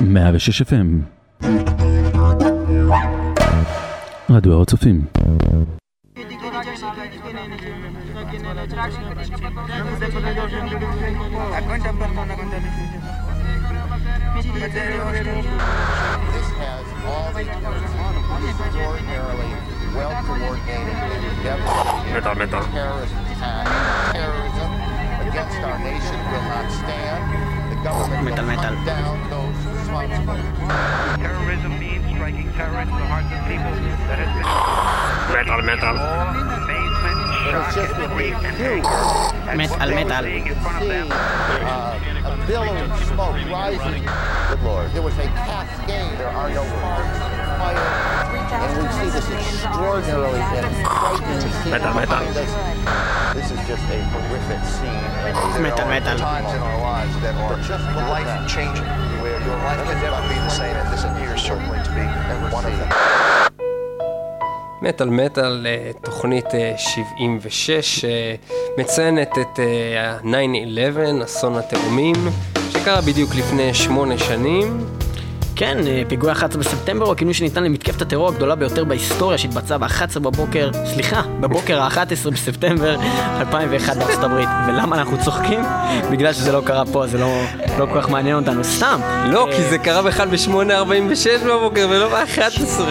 106 FM רדיו הר הצופים This has all the extraordinarily well coordinated and devastating Metal, metal. terrorist attack. Terrorism against our nation will not stand. The government Metal, will metal. Hunt down those responsible. Terrorism means striking terror into the hearts of people that has been Metal, metal. awe, amazement, But shock, it's just with disbelief, and refusal anger Metal, what they were metal. seeing in front of them. uh, a billowing smoke rising. Good Lord. There was a cascade. There are no farms, fire. And we see this extraordinarily and frighteningly scene Metal, metal. This is just a horrific scene. And a- Metal, metal. times in our lives that are just look life that. changing, where your life can never be the same, and this appears certainly to be one of them. מטאל מטאל, אה, תוכנית אה, 76, אה, מציינת את אה, ה-9-11, אסון התאומים, שקרה בדיוק לפני שמונה שנים. כן, אה, פיגוע 11 בספטמבר הוא הכינוי שניתן למתקפת הטרור הגדולה ביותר בהיסטוריה שהתבצעה ב-11 בבוקר, סליחה, בבוקר ה-11 בספטמבר 2001 בארצות הברית. ולמה אנחנו צוחקים? בגלל שזה לא קרה פה, זה לא, לא כל כך מעניין אותנו, סתם. לא, אה, כי זה קרה בכלל ב-8.46 בבוקר ולא ב-11.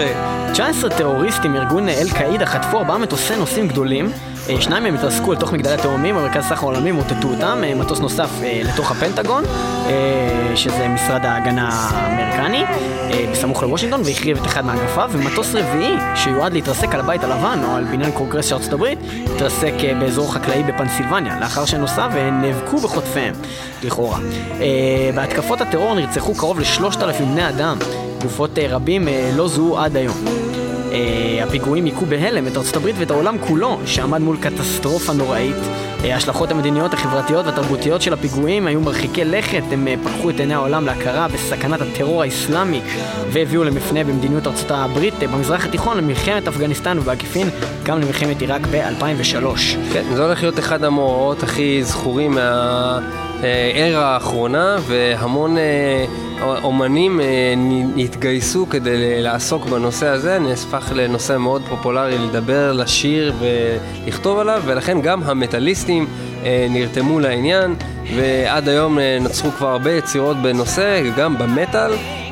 19 טרוריסטים מארגון אל-קאעידה חטפו ארבעה מטוסי נוסעים גדולים. אה, שניים מהם התרסקו לתוך מגדלי התאומים, במרכז סחר העולמי מוטטו אותם, אה, מטוס נוסף אה, לתוך הפנטגון, שזה משרד ההגנה האמריקני, בסמוך לוושינגטון, והחריב את אחד מאגפיו, ומטוס רביעי, שיועד להתרסק על הבית הלבן או על בניין קונגרס של ארצות הברית, התרסק באזור חקלאי בפנסילבניה, לאחר שנוסע ונאבקו בחוטפיהם, לכאורה. בהתקפות הטרור נרצחו קרוב לשלושת אלפים בני אדם, גופות רבים לא זוהו עד היום. אה, הפיגועים היכו בהלם את ארצות הברית ואת העולם כולו, שעמד מול קטסטרופה נוראית. אה, ההשלכות המדיניות, החברתיות והתרבותיות של הפיגועים היו מרחיקי לכת, הם אה, פקחו את עיני העולם להכרה בסכנת הטרור האסלאמי, והביאו למפנה במדיניות ארצות הברית אה, במזרח התיכון למלחמת אפגניסטן ובעקיפין גם למלחמת עיראק ב-2003. כן, זה הולך להיות אחד המאורעות הכי זכורים מהארה האחרונה, והמון אומנים אה, התגייסו כדי לעסוק בנושא הזה, נהפך לנושא מאוד פופולרי לדבר, לשיר ולכתוב עליו, ולכן גם המטאליסטים אה, נרתמו לעניין, ועד היום אה, נוצרו כבר הרבה יצירות בנושא, גם במטאל, אה,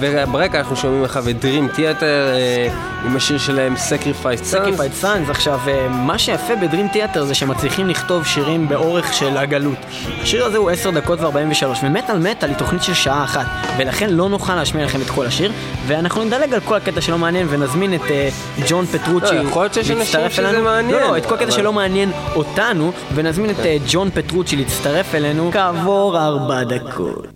וברקע אנחנו שומעים לך את Dream Theater אה, עם השיר שלהם Sacrifice Sons. סקריפייד סאנס, עכשיו, אה, מה שיפה ב Dream Theater זה שמצליחים לכתוב שירים באורך של הגלות. השיר הזה הוא 10 דקות ו-43, ומטאל מטאל היא תוכנית של שעה אחת, ולכן לא נוכל להשמיע לכם את כל השיר, ואנחנו נדלג על כל הקטע שלא מעניין ונזמין את אה, ג'ון פטרוצ'י לא, יכול להיות שיש אנשים להצטרף שזה אלינו. מעניין, לא, לא, את כל הקטע שלא מעניין אותנו, ונזמין את אה, ג'ון פטרוצ'י להצטרף אלינו כעבור ארבע דקות.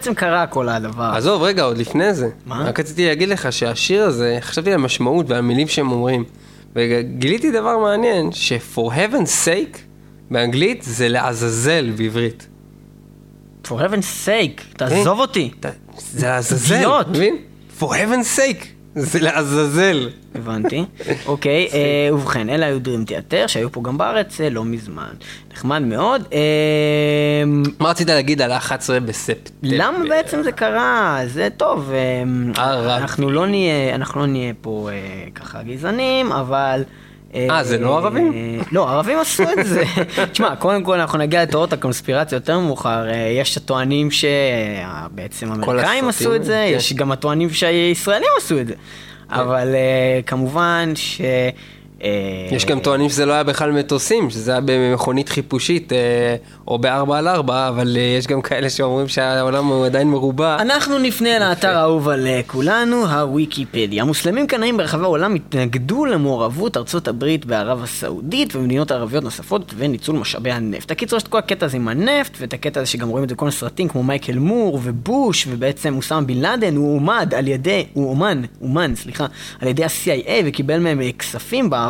בעצם קרה כל הדבר? עזוב, רגע, עוד לפני זה. מה? רק רציתי להגיד לך שהשיר הזה, חשבתי על המשמעות ועל המילים שהם אומרים. וגיליתי דבר מעניין, ש-for heaven's sake, באנגלית זה לעזאזל בעברית. For heaven's sake, תעזוב אותי. אתה- זה לעזאזל, אידיוט. מבין? for heaven's sake, זה לעזאזל. הבנתי. אוקיי, אה, ובכן, אלה היו דרים תיאטר, שהיו פה גם בארץ אה, לא מזמן. נחמד מאוד. אה, מה רצית להגיד על ה-11 בספטמבר? למה בעצם זה קרה? זה טוב. אה, אה. אנחנו לא נהיה, אנחנו לא נהיה פה אה, ככה גזענים, אבל... אה, זה לא ערבים? אה, לא, ערבים עשו את זה. תשמע, קודם כל אנחנו נגיע לתיאוריות הקונספירציה יותר מאוחר. אה, יש הטוענים שבעצם האמריקאים עשו את זה, כן. יש גם הטוענים שהישראלים עשו את זה. אבל אה, כמובן ש... אה, יש גם טוענים שזה לא היה בכלל מטוסים, שזה היה במכונית חיפושית, אה, או ב-4 על 4, אבל אה, יש גם כאלה שאומרים שהעולם הוא עדיין מרובע. אנחנו נפנה לאתר האהוב על כולנו, הוויקיפדיה. המוסלמים קנאים ברחבי העולם התנגדו למעורבות ארצות הברית בערב הסעודית ומדינות ערביות נוספות וניצול משאבי הנפט. הקיצור, יש את כל הקטע הזה עם הנפט, ואת הקטע הזה שגם רואים את זה בכל מיני סרטים כמו מייקל מור ובוש, ובעצם אוסאמה בן לאדן, הוא עומד על ידי, הוא אומן, אומן, סליחה, על ידי ה-CIA וקיבל מהם כספים בעבר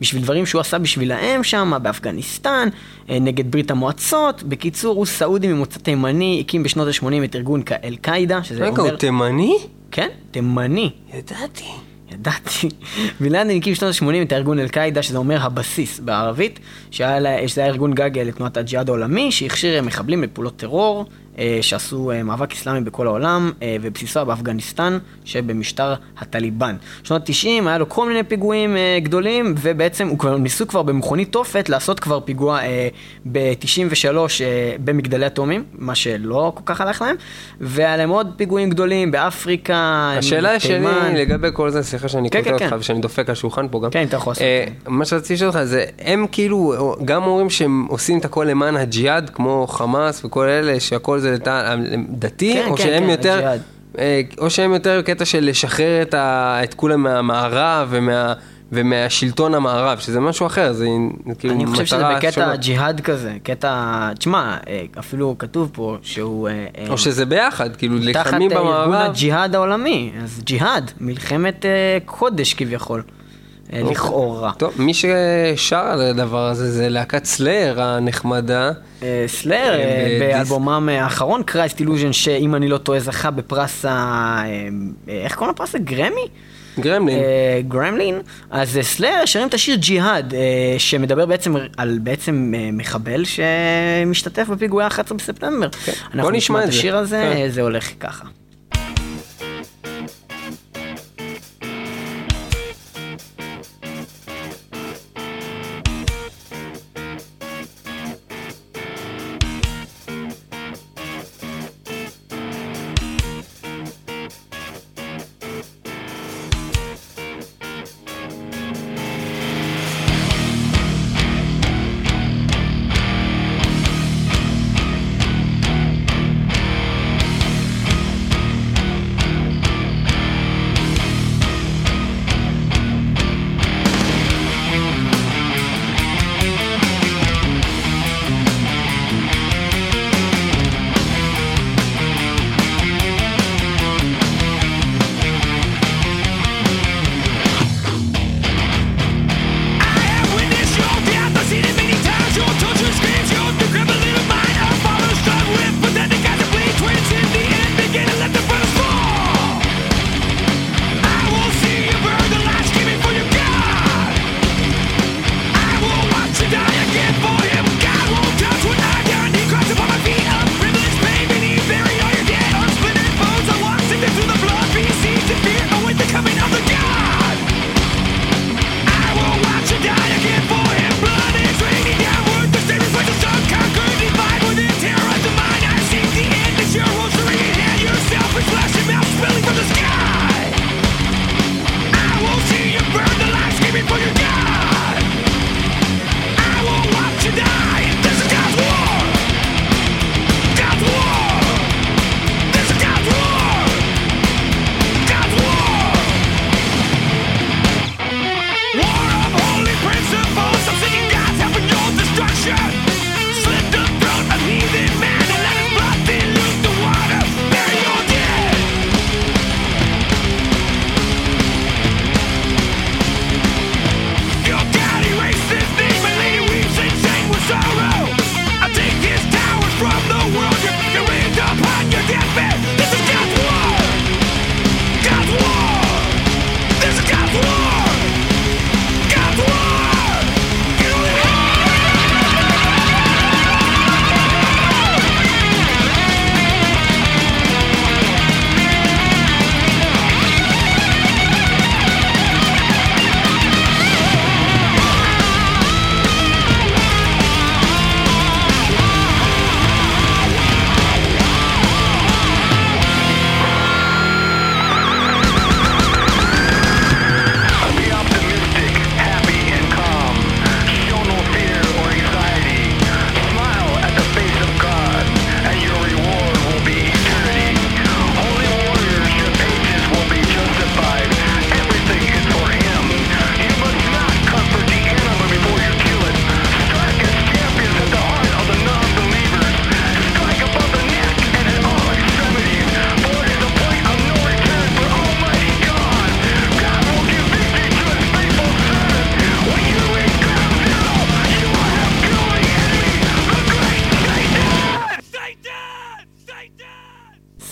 בשביל דברים שהוא עשה בשבילהם שם, באפגניסטן, אה, נגד ברית המועצות. בקיצור, הוא סעודי ממוצא תימני, הקים בשנות ה-80 את ארגון אל-קאעידה, שזה רגע, אומר... הוא תימני? כן, תימני. ידעתי. ידעתי. בן לאדן הקים בשנות ה-80 את הארגון אל-קאעידה, שזה אומר הבסיס בערבית, שהיה לה- שזה היה ארגון גג לתנועת הג'יהאד העולמי, שהכשיר מחבלים לפעולות טרור, אה, שעשו אה, מאבק אסלאמי בכל העולם, אה, ובסיסו באפגניסטן, שבמשטר הטליבן. בשנות ה-90 היה לו כל מיני פיגועים אה, גדולים, ובעצם הוא כבר, ניסו כבר במכונית תופת לעשות כבר פיגוע אה, ב-93 אה, במגדלי התאומים, מה שלא כל כך הלך להם, והיה להם עוד פיגועים גדולים באפריקה, השאלה שלי תימן. לגבי כל זה, סליחה שאני כן, קוטע כן, אותך כן. ושאני דופק על שולחן פה גם. כן, אתה יכול לעשות אה, את מה שרציתי לשאול אותך זה, הם כאילו גם אומרים שהם עושים את הכל למען הג'יהאד, כמו חמאס וכל אלה, שהכל זה לת- דתי, כן, או כן, שהם כן, יותר... הג'יהאד. אה, או שהם יותר קטע של לשחרר את, ה, את כולם מהמערב ומה, ומהשלטון המערב, שזה משהו אחר, זה כאילו אני חושב שזה מטרה בקטע שונה. ג'יהאד כזה, קטע, תשמע, אה, אפילו כתוב פה שהוא... אה, או שזה ביחד, כאילו תחת לחמים אה, ארגון במערב. הג'יהאד העולמי, אז ג'יהאד, מלחמת קודש כביכול. לכאורה. טוב, מי ששר על הדבר הזה זה להקת סלייר הנחמדה. אה, סלאר, אה, אה, באלבומם אה, האחרון, קרייסט אילוז'ן, שאם אני לא טועה זכה בפרס ה... אה, אה, איך קוראים לפרס? גרמי? גרמלין. אה, גרמלין, אז אה, סלאר שרים את השיר ג'יהאד, אה, שמדבר בעצם על בעצם אה, מחבל שמשתתף בפיגועי ה-11 בספטמבר. אנחנו כן. בוא נשמע את. השיר הזה, כן. אה, זה הולך ככה.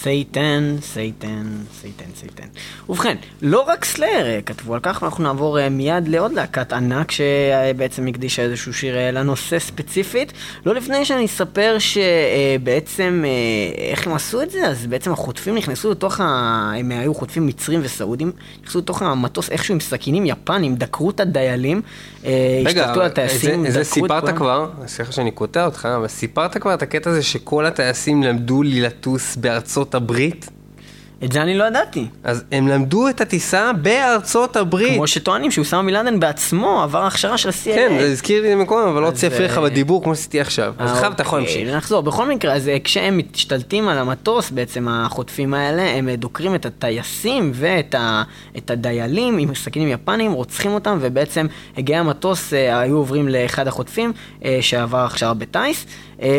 Satan, Satan, Satan, Satan. ובכן, לא רק Slayer אה, כתבו על כך, ואנחנו נעבור אה, מיד לעוד להקת ענק שבעצם הקדישה איזשהו שיר אה, לנושא ספציפית. לא לפני שאני אספר שבעצם איך הם עשו את זה, אז בעצם החוטפים נכנסו לתוך ה... הם היו חוטפים מצרים וסעודים, נכנסו לתוך המטוס איכשהו עם סכינים יפנים, דקרו את הדיילים, השתלטו על הטייסים, דקרו את סיפרת. כבר, סליחה שאני קוטע אותך, אבל סיפרת כבר את הקטע הזה שכל הטייסים למדו לי לטוס בארצות הברית? את זה אני לא ידעתי. אז הם למדו את הטיסה בארצות הברית. כמו שטוענים שאוסאמה בן בעצמו עבר הכשרה של ה-CIA. כן, זה הזכיר לי מקודם, אבל לא להפריע לך אה, בדיבור כמו שעשיתי עכשיו. אז עכשיו אתה יכול אוקיי, להמשיך. נחזור. בכל מקרה, אז אה, כשהם משתלטים על המטוס, בעצם החוטפים האלה, הם אה, דוקרים את הטייסים ואת הדיילים עם סכינים יפניים, רוצחים אותם, ובעצם הגי המטוס אה, היו עוברים לאחד החוטפים אה, שעבר הכשרה בטיס. אה,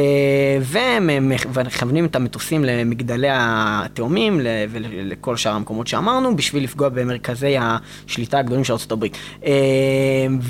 והם מכ- מכוונים את המטוסים למגדלי התאומים ולכל שאר המקומות שאמרנו, בשביל לפגוע במרכזי השליטה הגדולים של ארה"ב. אה,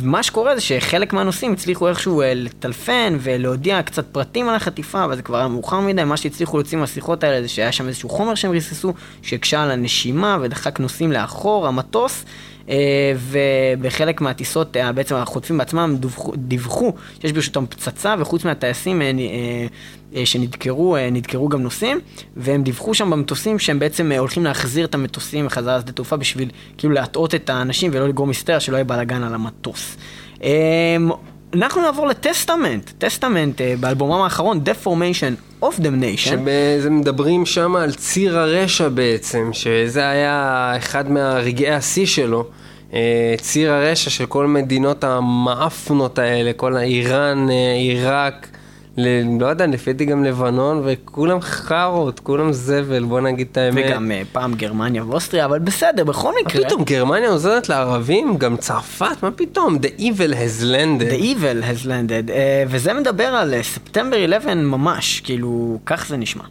מה שקורה זה שחלק מהנוסעים הצליחו איכשהו אה, לטלפן ולהודיע קצת פרטים על החטיפה, אבל זה כבר היה מאוחר מדי, מה שהצליחו להוציא מהשיחות האלה זה שהיה שם איזשהו חומר שהם ריססו, שהקשה על הנשימה ודחק נוסעים לאחור, המטוס. אה, ובחלק מהטיסות אה, בעצם החוטפים בעצמם דיווחו שיש ברשותם פצצה וחוץ מהטייסים אה, שנדקרו, נדקרו גם נוסעים והם דיווחו שם במטוסים שהם בעצם הולכים להחזיר את המטוסים בחזרה לשדה תעופה בשביל כאילו להטעות את האנשים ולא לגרום היסטריה שלא יהיה בלאגן על המטוס. אנחנו נעבור לטסטמנט, טסטמנט אה, באלבומם האחרון, Deformation of Damnation. שבזה מדברים שם על ציר הרשע בעצם, שזה היה אחד מהרגעי השיא שלו. אה, ציר הרשע של כל מדינות המאפנות האלה, כל האיראן, אה, עיראק, ל- לא יודע, לפי דעתי גם לבנון, וכולם חארות, כולם זבל, בוא נגיד את האמת. וגם אה, פעם גרמניה ואוסטריה, אבל בסדר, בכל מה מקרה. פתאום, גרמניה עוזרת לערבים? גם צרפת? מה פתאום? The evil has landed. The Evil has landed, uh, וזה מדבר על אה, ספטמבר 11 ממש, כאילו, כך זה נשמע.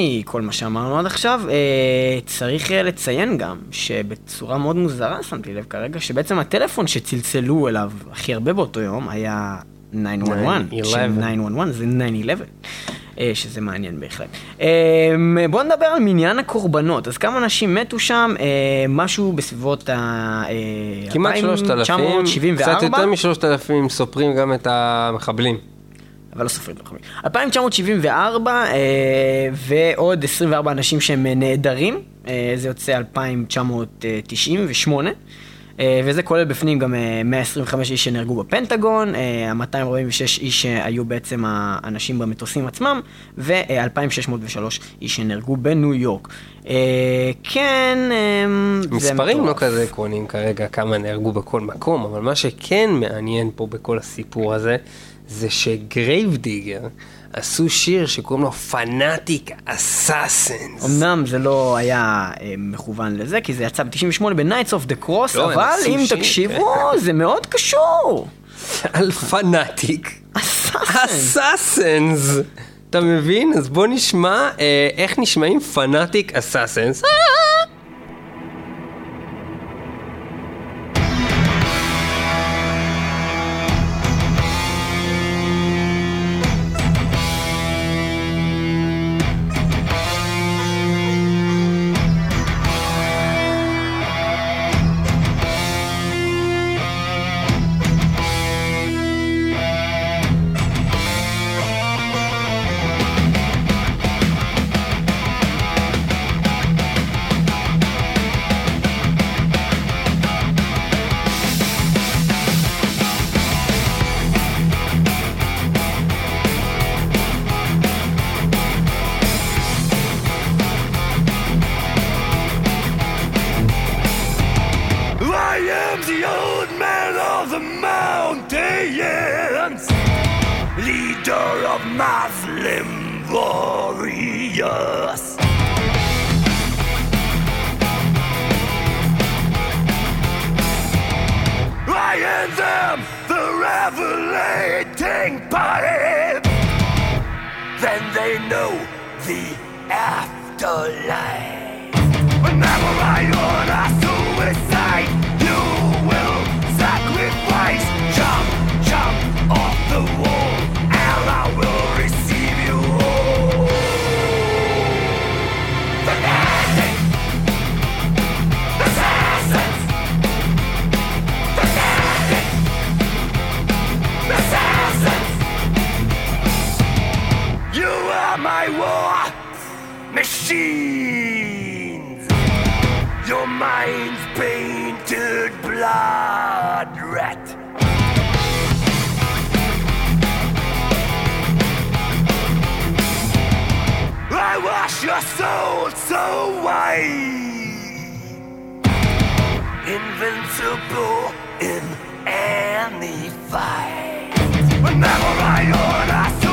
מכל מה שאמרנו עד עכשיו, אה, צריך אה, לציין גם שבצורה מאוד מוזרה שמתי לב כרגע, שבעצם הטלפון שצלצלו אליו הכי הרבה באותו יום היה 911, 911. 911 זה 911, אה, שזה מעניין בהחלט. אה, בואו נדבר על מניין הקורבנות, אז כמה אנשים מתו שם, אה, משהו בסביבות ה... אה, כמעט 3,000, 2974. קצת יותר מ-3,000 סופרים גם את המחבלים. אבל לא סופרים את הלוחמים. 2974 אה, ועוד 24 אנשים שהם נעדרים, אה, זה יוצא 2998. אה, וזה כולל בפנים גם אה, 125 איש שנהרגו בפנטגון, אה, 246 איש שהיו בעצם האנשים במטוסים עצמם, ו-2603 איש שנהרגו בניו יורק. אה, כן, אה, זה מספרים לא מטורף. כזה עקרוניים כרגע כמה נהרגו בכל מקום, אבל מה שכן מעניין פה בכל הסיפור הזה, זה ש Grave Digger עשו שיר שקוראים לו Fanatic Assassins. אמנם זה לא היה אה, מכוון לזה, כי זה יצא ב-98 ב- Knights of the Cross, לא, אבל אם שיר, תקשיבו, זה מאוד קשור. על Fanatic Assassin. אתה מבין? אז בוא נשמע אה, איך נשמעים Fanatic Assassins. Machines. Your mind's painted blood red. I wash your soul so white, invincible in any fight. Whenever I order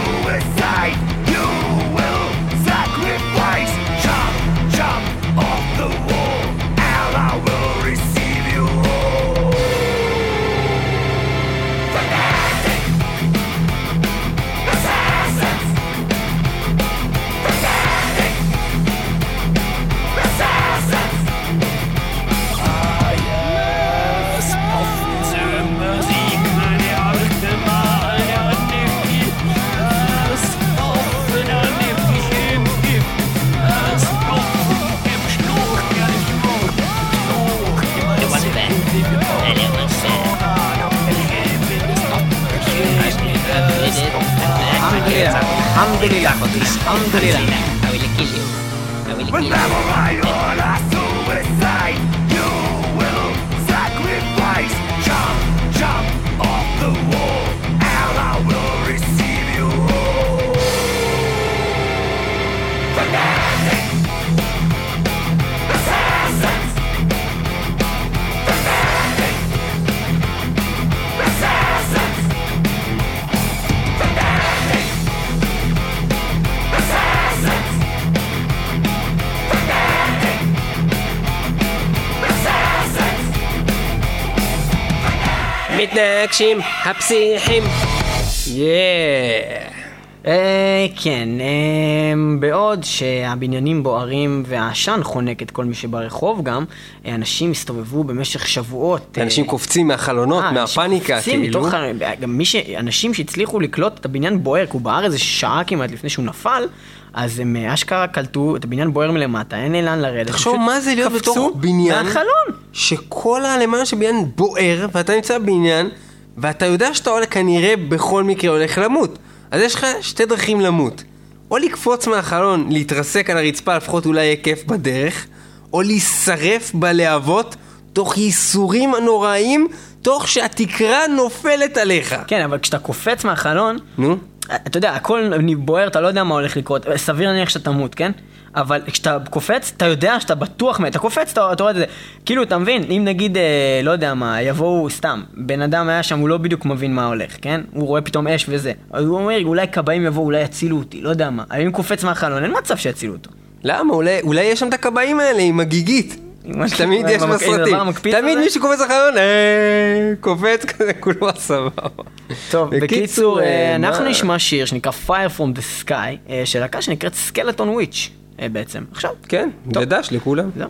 Alhamdulillah. Alhamdulillah. I will kill you. I will kill you. מתנגשים הפסיכים. יאה. אה, כן, אה, בעוד שהבניינים בוערים והעשן חונק את כל מי שברחוב גם, אה, אנשים הסתובבו במשך שבועות. אה, אנשים קופצים מהחלונות, אה, מהפאניקה, כאילו. גם מי ש... אנשים שהצליחו לקלוט את הבניין בוער, כי הוא בער איזה שעה כמעט לפני שהוא נפל, אז הם אה, אשכרה קלטו את הבניין בוער מלמטה, אין לי לאן לרדת. תחשוב מה זה להיות בתוך בניין, מהחלון. שכל הלמעלה של בניין בוער, ואתה נמצא בבניין, ואתה יודע שאתה הולך כנראה בכל מקרה הולך למות. אז יש לך שתי דרכים למות. או לקפוץ מהחלון, להתרסק על הרצפה, לפחות אולי יהיה כיף בדרך, או להישרף בלהבות, תוך ייסורים נוראיים, תוך שהתקרה נופלת עליך. כן, אבל כשאתה קופץ מהחלון, נו? אתה יודע, הכל בוער, אתה לא יודע מה הולך לקרות. סביר להניח שאתה תמות, כן? אבל כשאתה קופץ, אתה יודע שאתה בטוח. אתה קופץ, אתה, אתה רואה את זה. כאילו, אתה מבין? אם נגיד, אה, לא יודע מה, יבואו סתם, בן אדם היה שם, הוא לא בדיוק מבין מה הולך, כן? הוא רואה פתאום אש וזה. אז הוא אומר, אולי כבאים יבואו, אולי יצילו אותי, לא יודע מה. אם קופץ מהחלון, אין מצב שיצילו אותו. למה? אולי, אולי יש שם את הכבאים האלה עם הגיגית. ה- יש בסרטים. תמיד? מישהו קופץ לחלון, אה, קופץ כזה, כולו סבבה. טוב, בקיצור, אה, אנחנו מה? נשמע שיר שנקרא Fire from the Sky, אה, של להקה שנקראת סקלטון וויץ', אה, בעצם. עכשיו. כן, טוב. דדש לכולם. זהו.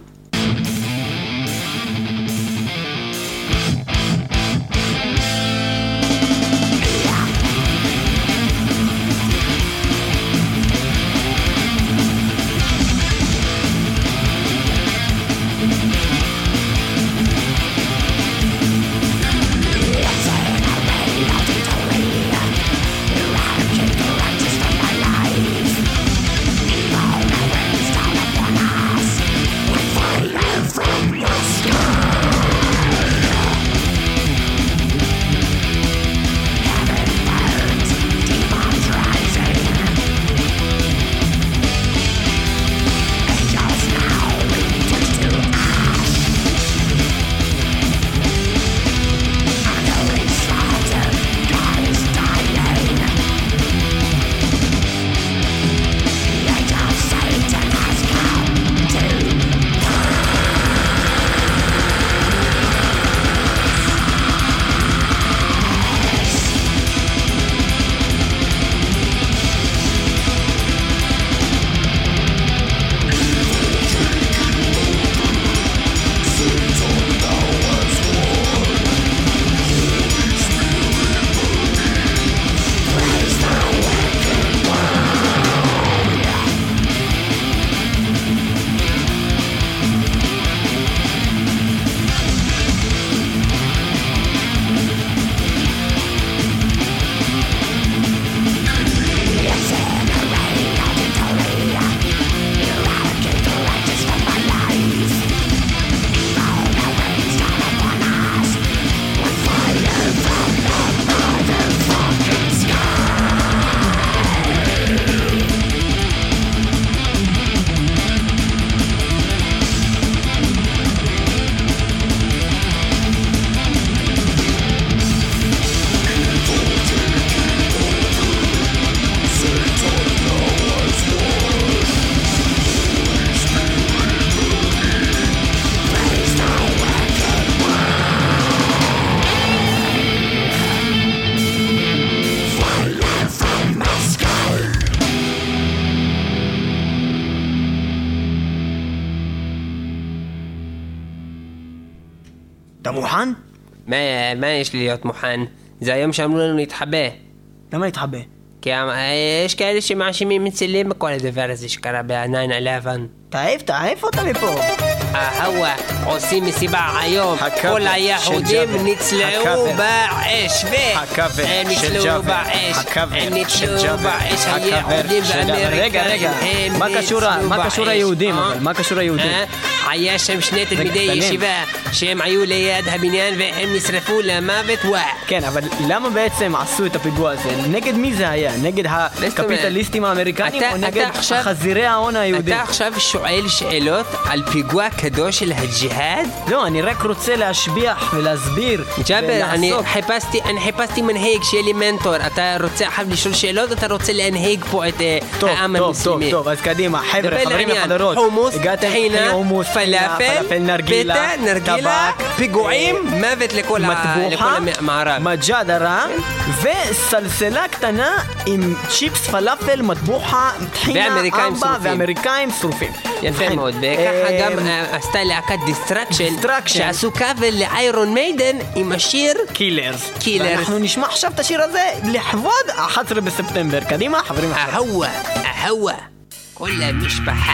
מה, יש לי להיות מוכן? זה היום שאמרו לנו להתחבא. למה להתחבא? כי אה, יש כאלה שמאשימים את צלים בכל הדבר הזה שקרה ב-9-11. תעיף, תעיף אותה מפה. ההווה עושים מסיבה היום, כל היהודים. נצלעו. באש, הם נצלעו. באש, הם נצלעו. באש, היהודים ג'אבר. רגע, רגע, הם מה קשור ה- נצלו מה היהודים, אה? מה קשור היהודים? היה שם שני תלמידי. ישיבה שהם היו ליד הבניין והם נשרפו למוות וואו. כן, אבל למה בעצם עשו את הפיגוע הזה? נגד מי זה היה? נגד הקפיטליסטים האמריקנים אתה- או נגד עכשיו- חזירי ההון היהודי? אתה עכשיו שואל שאלות על פיגוע קדוש של הג'יהאד? לא, אני רק רוצה להשביח ולהסביר ג'אבר, אני. חיפשתי, אני חיפשתי מנהיג שיהיה לי מנטור. אתה רוצה עכשיו לשאול שאלות אתה רוצה להנהיג פה את אה, טוב, העם טוב, טוב, המוסלמי? טוב, אז קדימה, חבר'ה, חברים. וחברות, חומוס, הגעתם חומוס, פלאפל, פלאפל, נרגילה, פיתה, נרגילה, טבק, פיגועים, מוות לכל ה- לכל מטבוחה, המערב. מג'דרה, וסלסלה קטנה עם צ'יפס פלאפל, מטבוחה, טחינה, ואמריקאים עמבה שרופים. ואמריקאים שרופים. יפה ובכן, מאוד, וככה אה, גם אה, עשתה להקת Destruction, Destruction. שעשו קאבר ל Iron Maiden עם השיר Killers. Killers. ואנחנו נשמע עכשיו את השיר הזה לכבוד 11 בספטמבר. קדימה, חברים. ההווה, ההווה, כל המשפחה.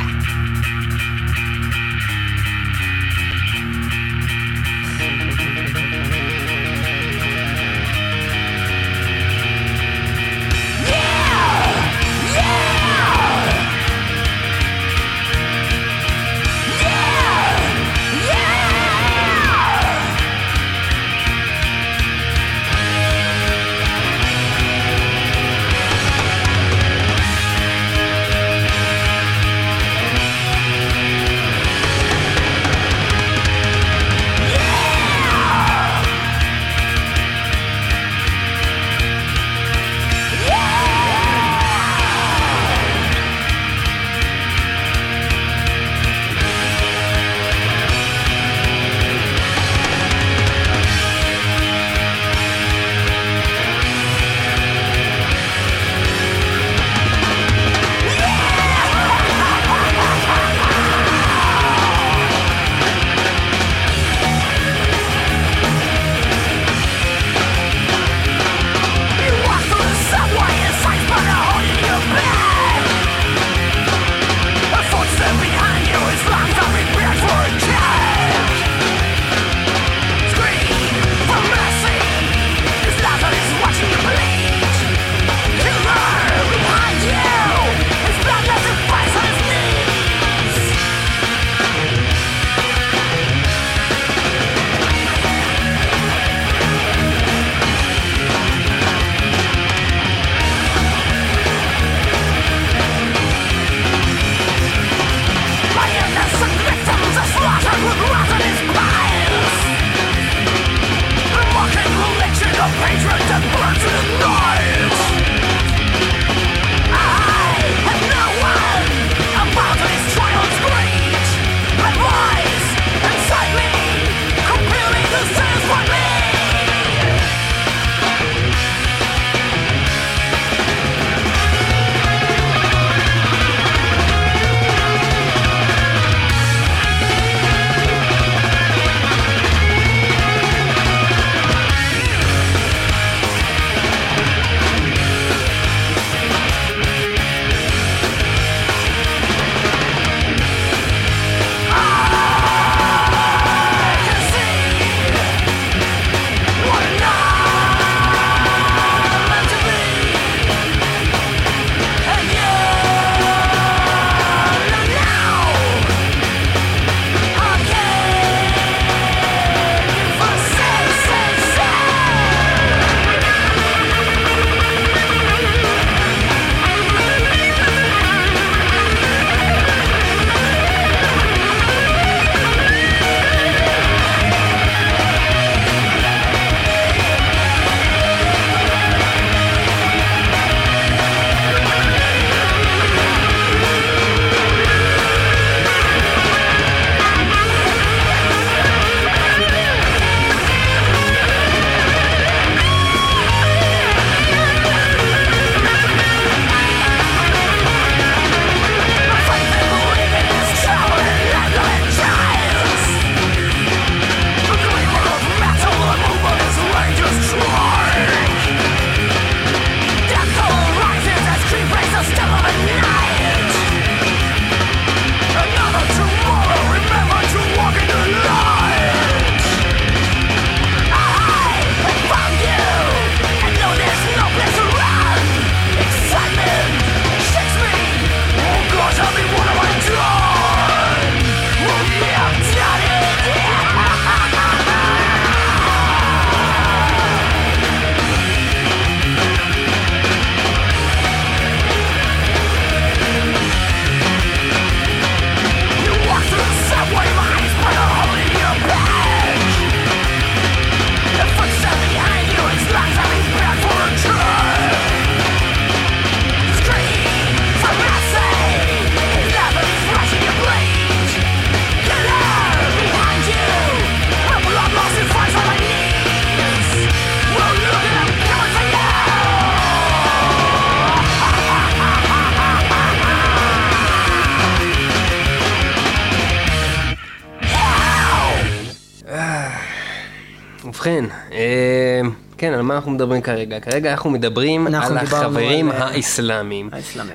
ובכן, אה, כן, על מה אנחנו מדברים כרגע? כרגע אנחנו מדברים אנחנו על החברים על, אה, האסלאמים.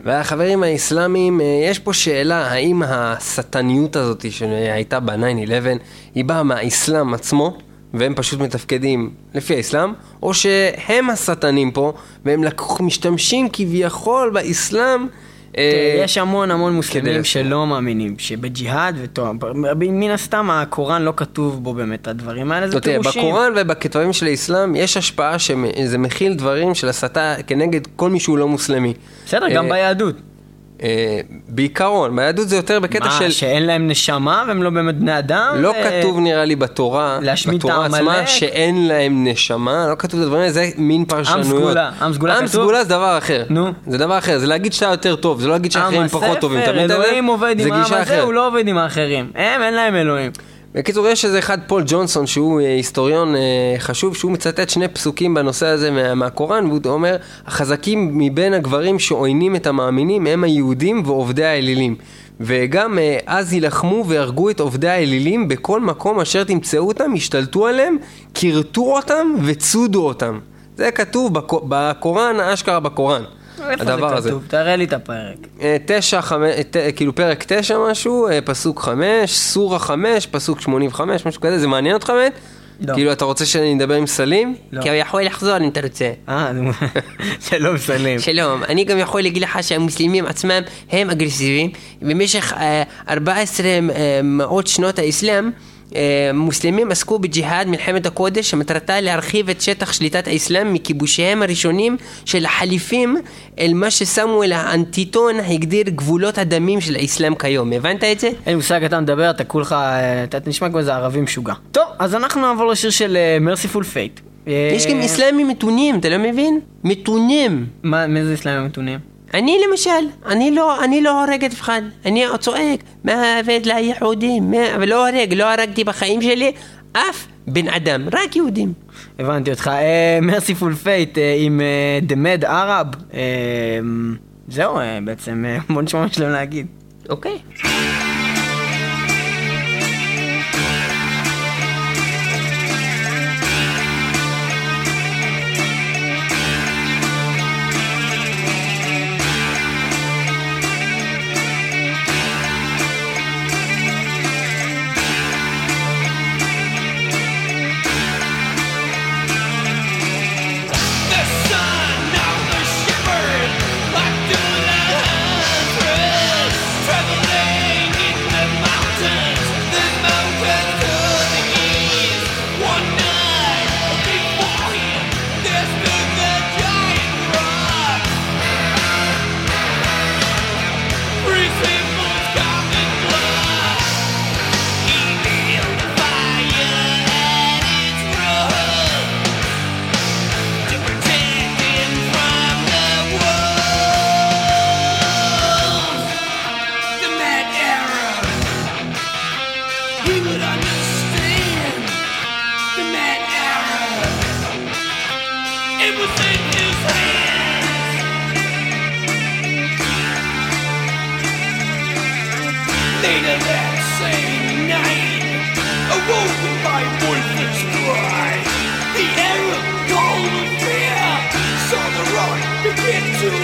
והחברים האסלאמים, אה, יש פה שאלה, האם השטניות הזאת שהייתה ב-9-11, היא באה מהאסלאם עצמו, והם פשוט מתפקדים לפי האסלאם, או שהם השטנים פה, והם לקחו, משתמשים כביכול באסלאם. אה, יש המון המון מוסלמים. שלא מאמינים שבג'יהאד וטוב, מן הסתם הקוראן לא כתוב בו באמת הדברים האלה, זה פירושים. בקוראן ובכתבים של האסלאם יש השפעה שזה מכיל דברים של הסתה כנגד כל מי שהוא לא מוסלמי. בסדר, גם אה, ביהדות. אה, בעיקרון, ביהדות זה יותר בקטע מה, של... שאין להם נשמה והם לא באמת בני אדם? לא ו- כתוב נראה לי בתורה, בתורה עצמה? שאין להם נשמה, לא כתוב את הדברים האלה, זה מין פרשנויות. סגולה, עם סגולה עם כתוב? סגולה זה דבר אחר. נו. זה דבר אחר, זה להגיד שאתה יותר טוב, זה לא להגיד שאחרים עם פחות טובים. אתה הספר? אלוהים עובד עם העם הזה. הוא לא עובד עם האחרים. הם, אין להם אלוהים. בקיצור, יש איזה אחד, פול ג'ונסון, שהוא אה, היסטוריון אה, חשוב, שהוא מצטט שני פסוקים בנושא הזה מה, מהקוראן, והוא אומר, החזקים מבין הגברים שעוינים את המאמינים הם היהודים ועובדי האלילים. וגם אה, אז יילחמו והרגו את עובדי האלילים בכל מקום אשר תמצאו אותם, השתלטו עליהם, כירתו אותם וצודו אותם. זה כתוב בקו- בקוראן, אשכרה בקוראן. הדבר זה הזה. תראה לי את הפרק. אה, תשע, חמש, אה, ת- כאילו פרק תשע משהו, אה, פסוק חמש, סורה חמש, פסוק שמונים וחמש, משהו כזה, זה מעניין אותך באמת? לא. כאילו אתה רוצה שאני אדבר עם סלים? לא. כי הוא יכול לחזור אם אתה רוצה. אה, שלום סלים. שלום, אני גם יכול להגיד לך שהמוסלמים עצמם הם אגרסיביים. במשך אה, 14 אה, מאות שנות האסלאם, אה, מוסלמים עסקו בג'יהאד, מלחמת הקודש, שמטרתה להרחיב את שטח שליטת האסלאם מכיבושיהם הראשונים של החליפים אל מה שסמואל הנטינגטון הגדיר גבולות הדמים של האסלאם כיום. הבנת את זה? אין מושג, אתה מדבר, אתה כולך, אה, אתה אתה נשמע כמו איזה ערבי משוגע. טוב, אז אנחנו נעבור לשיר של Mercyful Fate. יש גם אסלאמים מתונים, אתה לא מבין? מתונים. מה, מי זה אסלאמים מתונים? אני למשל, אני לא, אני לא הורג אף אחד, אני צועק, מוות ליהודים, אבל לא הורג, לא הרגתי בחיים שלי אף בן אדם, רק יהודים. הבנתי אותך. Mercyful Fate עם The Mad Arab. אה, זהו, אה, בעצם, אה, בוא נשמע מה יש להם להגיד. אוקיי. into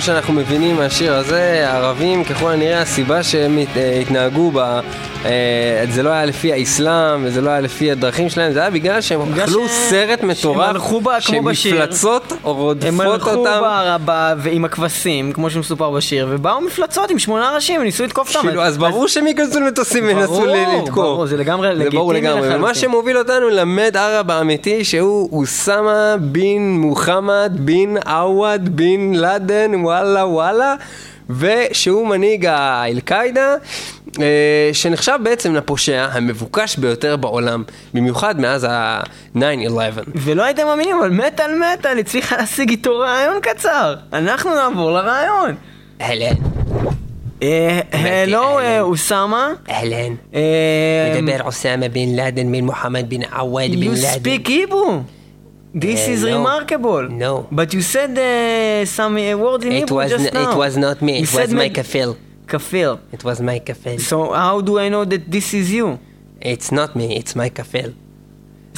שאנחנו מבינים מהשיר הזה, הערבים ככל הנראה הסיבה שהם אה, התנהגו ב... אה, זה לא היה לפי האסלאם וזה לא היה לפי הדרכים שלהם, זה היה בגלל שהם אכלו סרט מטורף. שמפלצות רודפות הם הלכו אותם. בערבה ועם הכבשים, כמו שמסופר בשיר, ובאו מפלצות עם שמונה ראשים, וניסו לתקוף אותם. כאילו, אז ברור שהם ייכנסו למטוסים וינסו לתקוף. ברור, זה לגמרי לגיטימי לגמרי, ומה לחלוטין. שמוביל אותנו למד ערב האמיתי שהוא אוסמה בן מוחמד בן עווד בן לאדן וואלה וואלה ושהוא מנהיג האל-קאעידה אה, שנחשב בעצם לפושע המבוקש ביותר בעולם במיוחד מאז ה-9-11 ולא הייתם מאמינים, אבל מטאל מטאל הצליחה להשיג איתו רעיון קצר. אנחנו נעבור לרעיון. אהלן, הלו, אהלן. אוסאמה. אהלן, אה, מדבר אוסמה בן לאדן בן מוחמד בן עווד בן You לאדן speak Hebrew. This Uh, is no. remarkable. No. But you said uh, some uh, word in It Hebrew was, just now. it was not me, You it was my kafil. kafel. It was my kafel. So how do I know that this is you? It's not me. It's my kafel.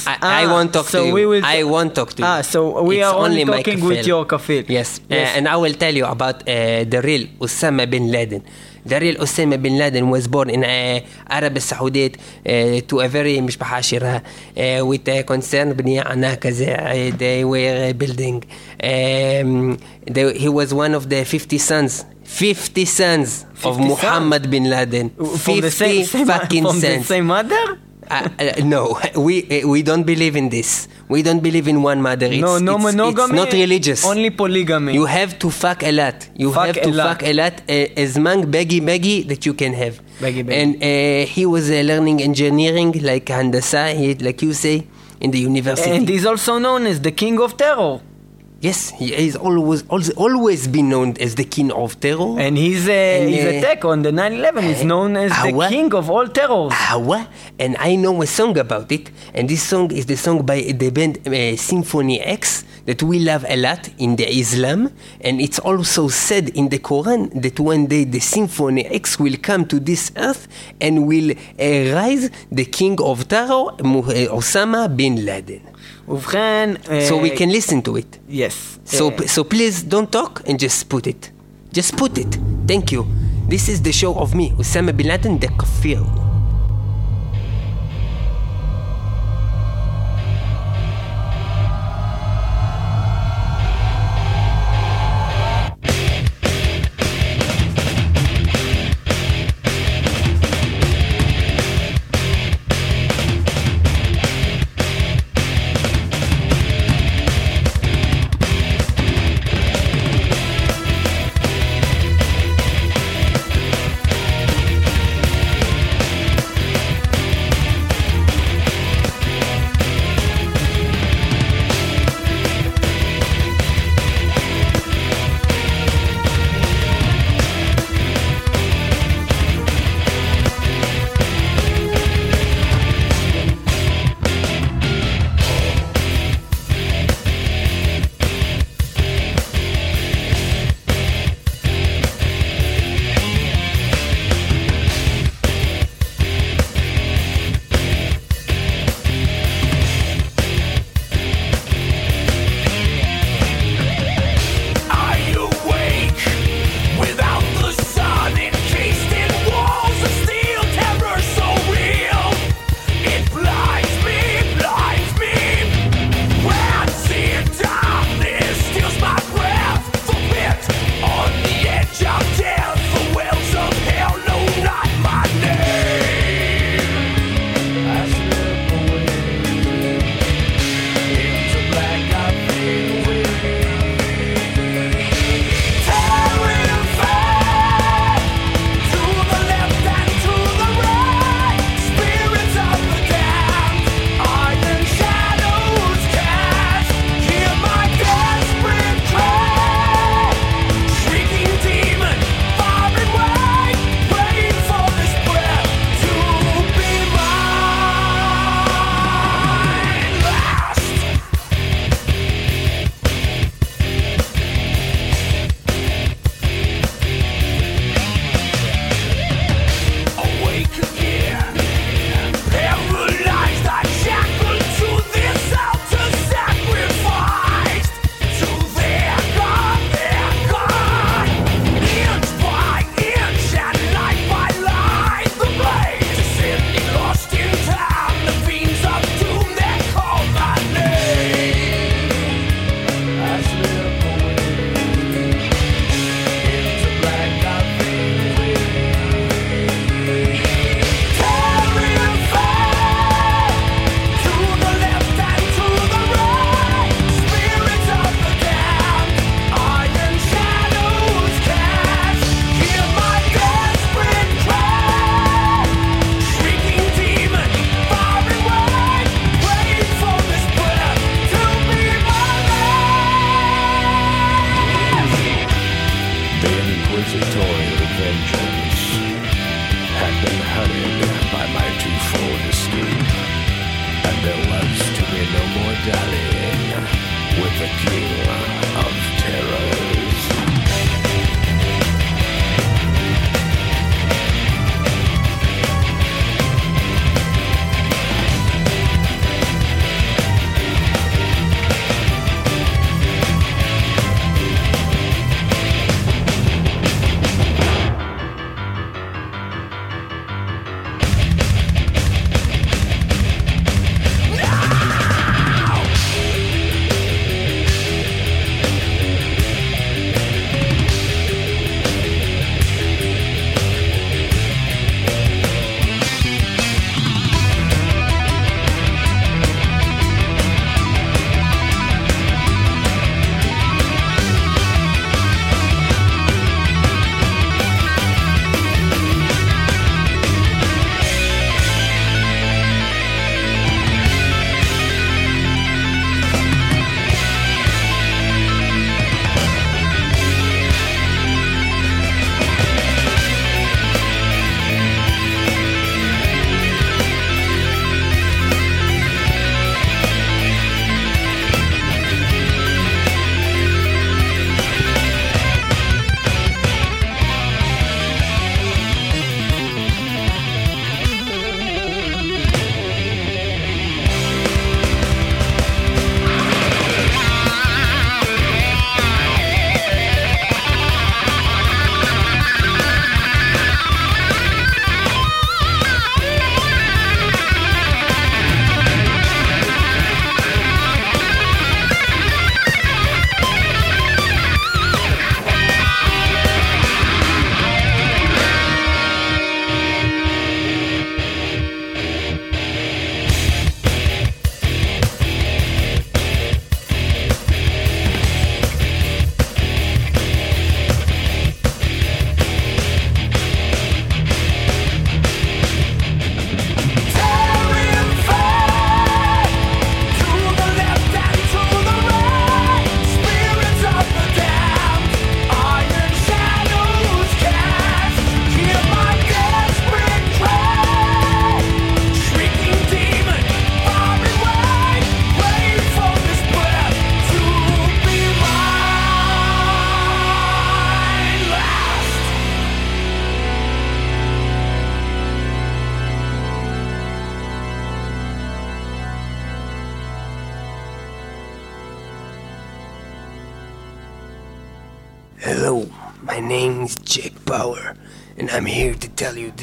I, ah, I won't talk so to you. We will I won't talk to you. Ah, so we it's are only, only talking with your kafir. Yes, yes. Uh, and I will tell you about uh, the real Osama bin Laden. The real Osama bin Laden was born in uh, Arab Saudite uh, to a very مش بعشرها uh, with a concern بنية عنها uh, they were building. Um, they, he was one of the 50 sons 50 sons 50 of sons? Muhammad bin Laden. 50 From the same, same fucking from the sons. same mother? Uh, uh, no, we uh, we don't believe in this. We don't believe in one mother. It's, no, no it's, monogamy. It's not religious. Only polygamy. You have to fuck a lot. You Fuck have to lot. fuck a lot. Uh, as mang beggy beggy that you can have. Beggy beggy. And uh, he was learning engineering like handasa, like you say, in the university. and he's also known as the king of terror. Yes, he has always, always always been known as the king of terror. And his, uh, And, his uh, attack on the 9-11 is known as the Awa. king of all terrors. Hawa, and I know a song about it, and this song is the song by the band uh, Symphony X that we love a lot in the Islam, and it's also said in the Quran that one day the Symphony X will come to this earth and will uh, rise the king of terror, uh, Osama bin Laden. ובכן... אה, So we can listen to it. Yes. So, אה, so please don't talk and just put it. Just put it. Thank you. This is the show of me, Osama bin Laden, the kafir.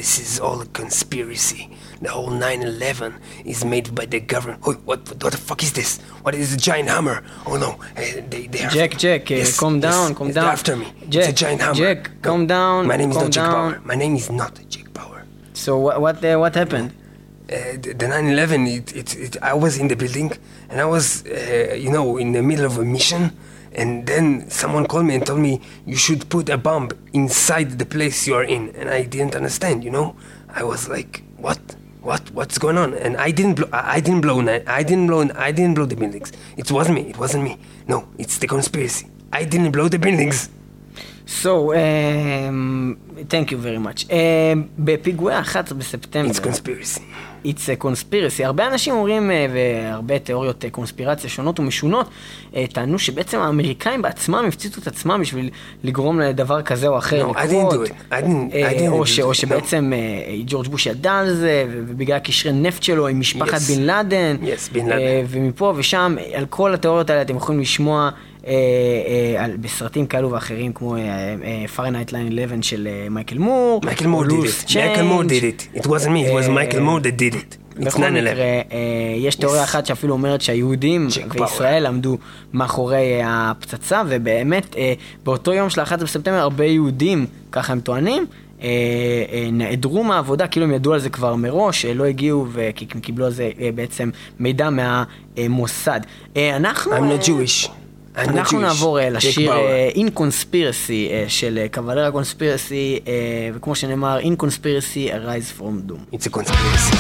This is all a conspiracy. The whole 9/11 is made by the government. Oh, what, what the fuck is this? What is a giant hammer? Oh no, eh, they, they are. Jack, Jack, uh, Yes, calm yes, down, calm yes, down. After me. Jack, it's a giant hammer. Jack, calm down, My name is calm not Jack down. Bauer. My name is not Jack Bauer. So what what uh, what happened? Uh, the the 9/11. It, it, it, I was in the building, and I was, uh, you know, in the middle of a mission. And then someone called me and told me you should put a bomb inside the place you are in, and I didn't understand. You know, I was like, what? What? What's going on? And I didn't blow. I didn't blow. I didn't blow. I didn't blow the buildings. It wasn't me. It wasn't me. No, it's the conspiracy. I didn't blow the buildings. So, um, thank you very much. Um, בפיגועי ה-11 בספטמבר, It's conspiracy. It's a conspiracy. הרבה אנשים אומרים, אה, והרבה תיאוריות אה, קונספירציה שונות ומשונות, אה, טענו שבעצם האמריקאים בעצמם הפציצו את עצמם בשביל לגרום לדבר כזה או אחר No, I לקרות. didn't do it. I didn't- I didn't או ש-. או No. שבעצם אה, ג'ורג' בוש ידע על זה, ובגלל קשרי נפט שלו עם משפחת Yes. בן לאדן. Yes, בן לאדן. ומפה ושם, על כל התיאוריות האלה אתם יכולים לשמוע בסרטים כאלו ואחרים, כמו פארנייט 9-11 של אה, מייקל מור. Moore או did it. Moore Change. did it. It wasn't me. It was אה, Michael Moore that did it. בכל 9/11. מקרה, אה, יש תיאוריה אחת שאפילו אומרת שהיהודים וישראל עמדו מאחורי אה, הפצצה, ובאמת אה, באותו יום של ה-11 בספטמבר הרבה יהודים, ככה הם טוענים, אה, אה, נעדרו מהעבודה, כאילו הם ידעו על זה כבר מראש, אה, לא הגיעו וכי הם קיבלו על זה אה, בעצם מידע מהמוסד. אה, אנחנו... I'm אה, not Jewish. אנחנו. נעבור אה, לשיר. אה, In Conspiracy אה, של קבלרה קונספירסי, וכמו שנאמר, In Conspiracy Arise From Doom. It's a conspiracy.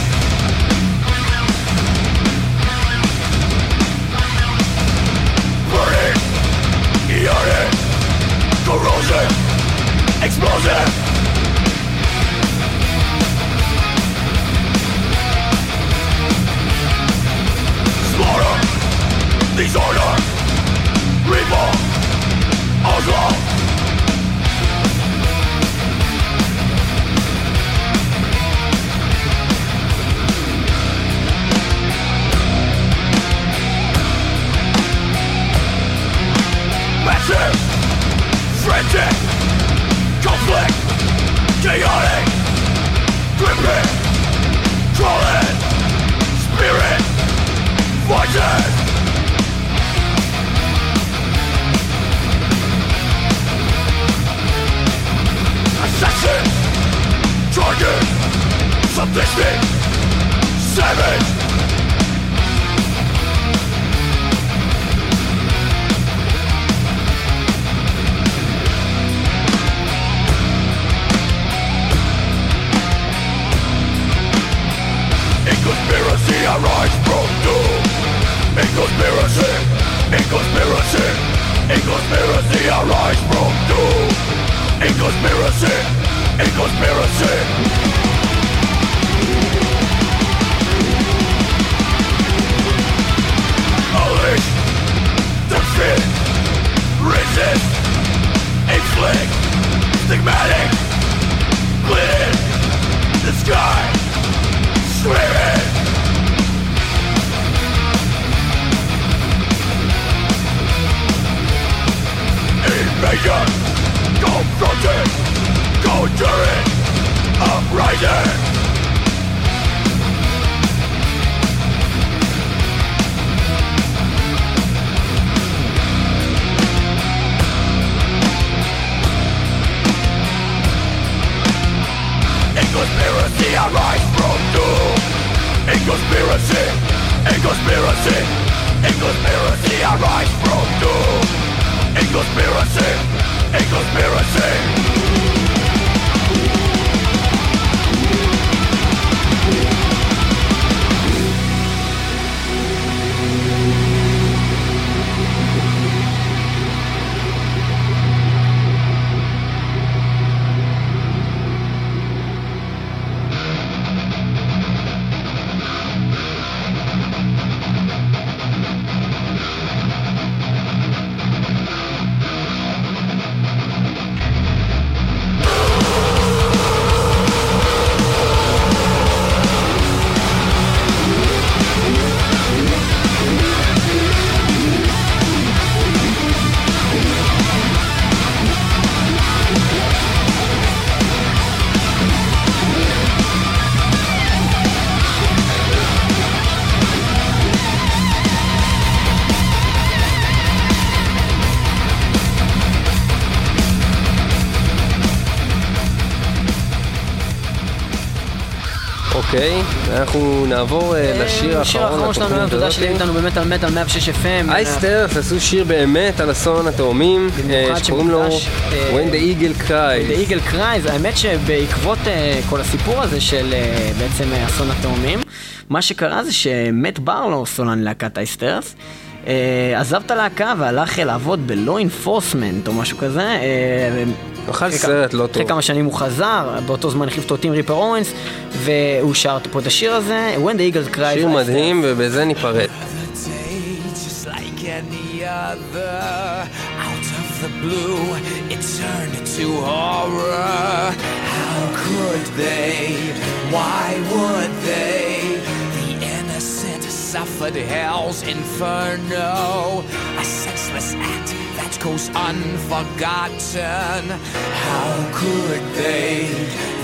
Corrosion! Explosion! River, outlaw אנחנו נעבור אה, לשיר השיר האחרון שלנו היום, תודה. שהייתם איתנו באמת על מטאל 106 FM. אייסטרס עשו שיר באמת על אסון התאומים, אה, שקוראים לו אה, When the Eagle Cries. The Eagle Cries, האמת שבעקבות אה, כל הסיפור הזה של אה, בעצם אה, אסון התאומים, מה שקרה זה שמט ברלו, סולן להקת אייסטרס, אה, עזב את הלהקה והלך אה, לעבוד בלא אינפורסמנט או משהו כזה. אה, אכל אחרי סרט לא אחרי טוב. כמה שנים הוא חזר, באותו זמן החליף אותו טים ריפר אורנס, והוא שר פה את השיר הזה, When the Eagle Cries. שיר מדהים ובזה ניפרד. Out of the blue, it turned to horror. How could they? Why would they? The innocent suffered hell's inferno. Goes unforgotten. How could they?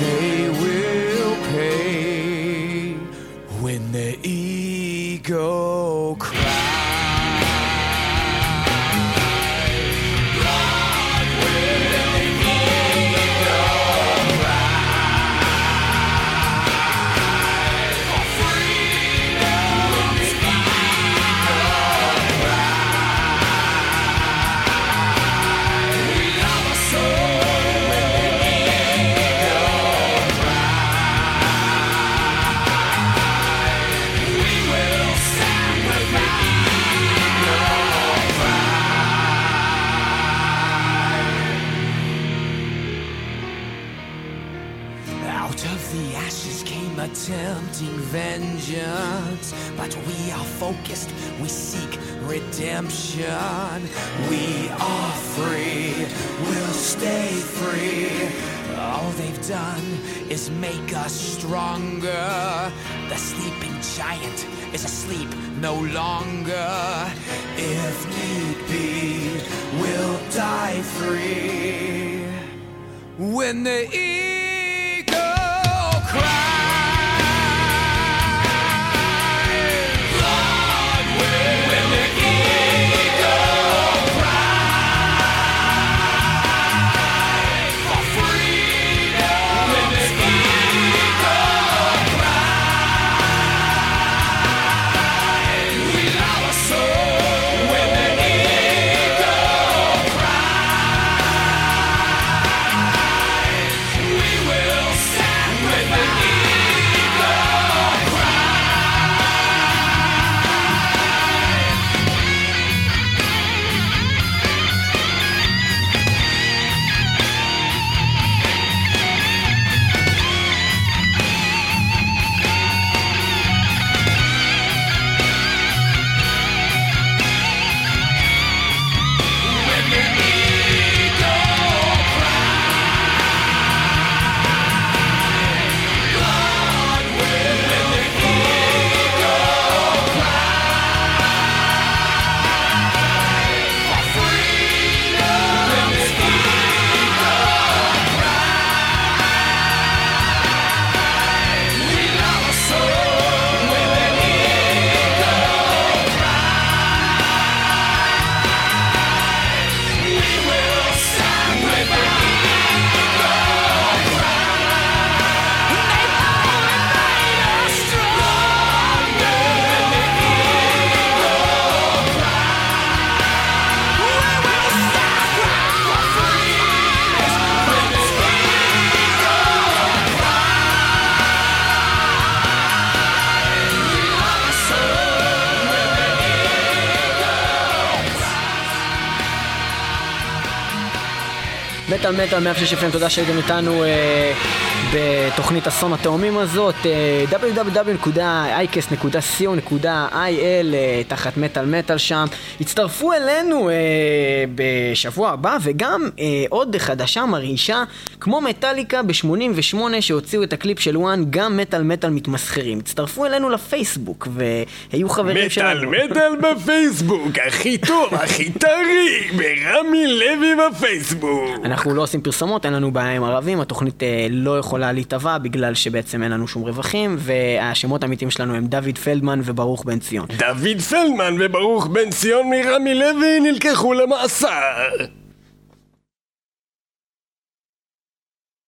They will pay when the ego redemption. We are free. We'll stay free. All they've done is make us stronger. The sleeping giant is asleep no longer. If need be, we'll die free. When the מטאל מטאל 106 FM, תודה שהייתם איתנו אה, בתוכנית אסון התאומים הזאת, אה, www.icast.co.il אה, תחת מטאל מטאל שם. הצטרפו אלינו אה, בשבוע הבא וגם עוד חדשה מרעישה כמו מטאליקה ב-88 שהוציאו את הקליפ של One, גם מטאל מטאל מתמסחרים. הצטרפו אלינו לפייסבוק והיו חברים שלנו. מטאל בפייסבוק, הכי טוב, הכי טרי, ברמי לוי בפייסבוק. אנחנו לא עושים פרסומות, אין לנו בעיה עם ערבים, התוכנית לא יכולה להתהווה בגלל שבעצם אין לנו שום רווחים, והשמות האמיתיים שלנו הם דוד פלדמן וברוך בן ציון. דוד פלדמן וברוך בן ציון מרמי לוי נלקחו למאסר.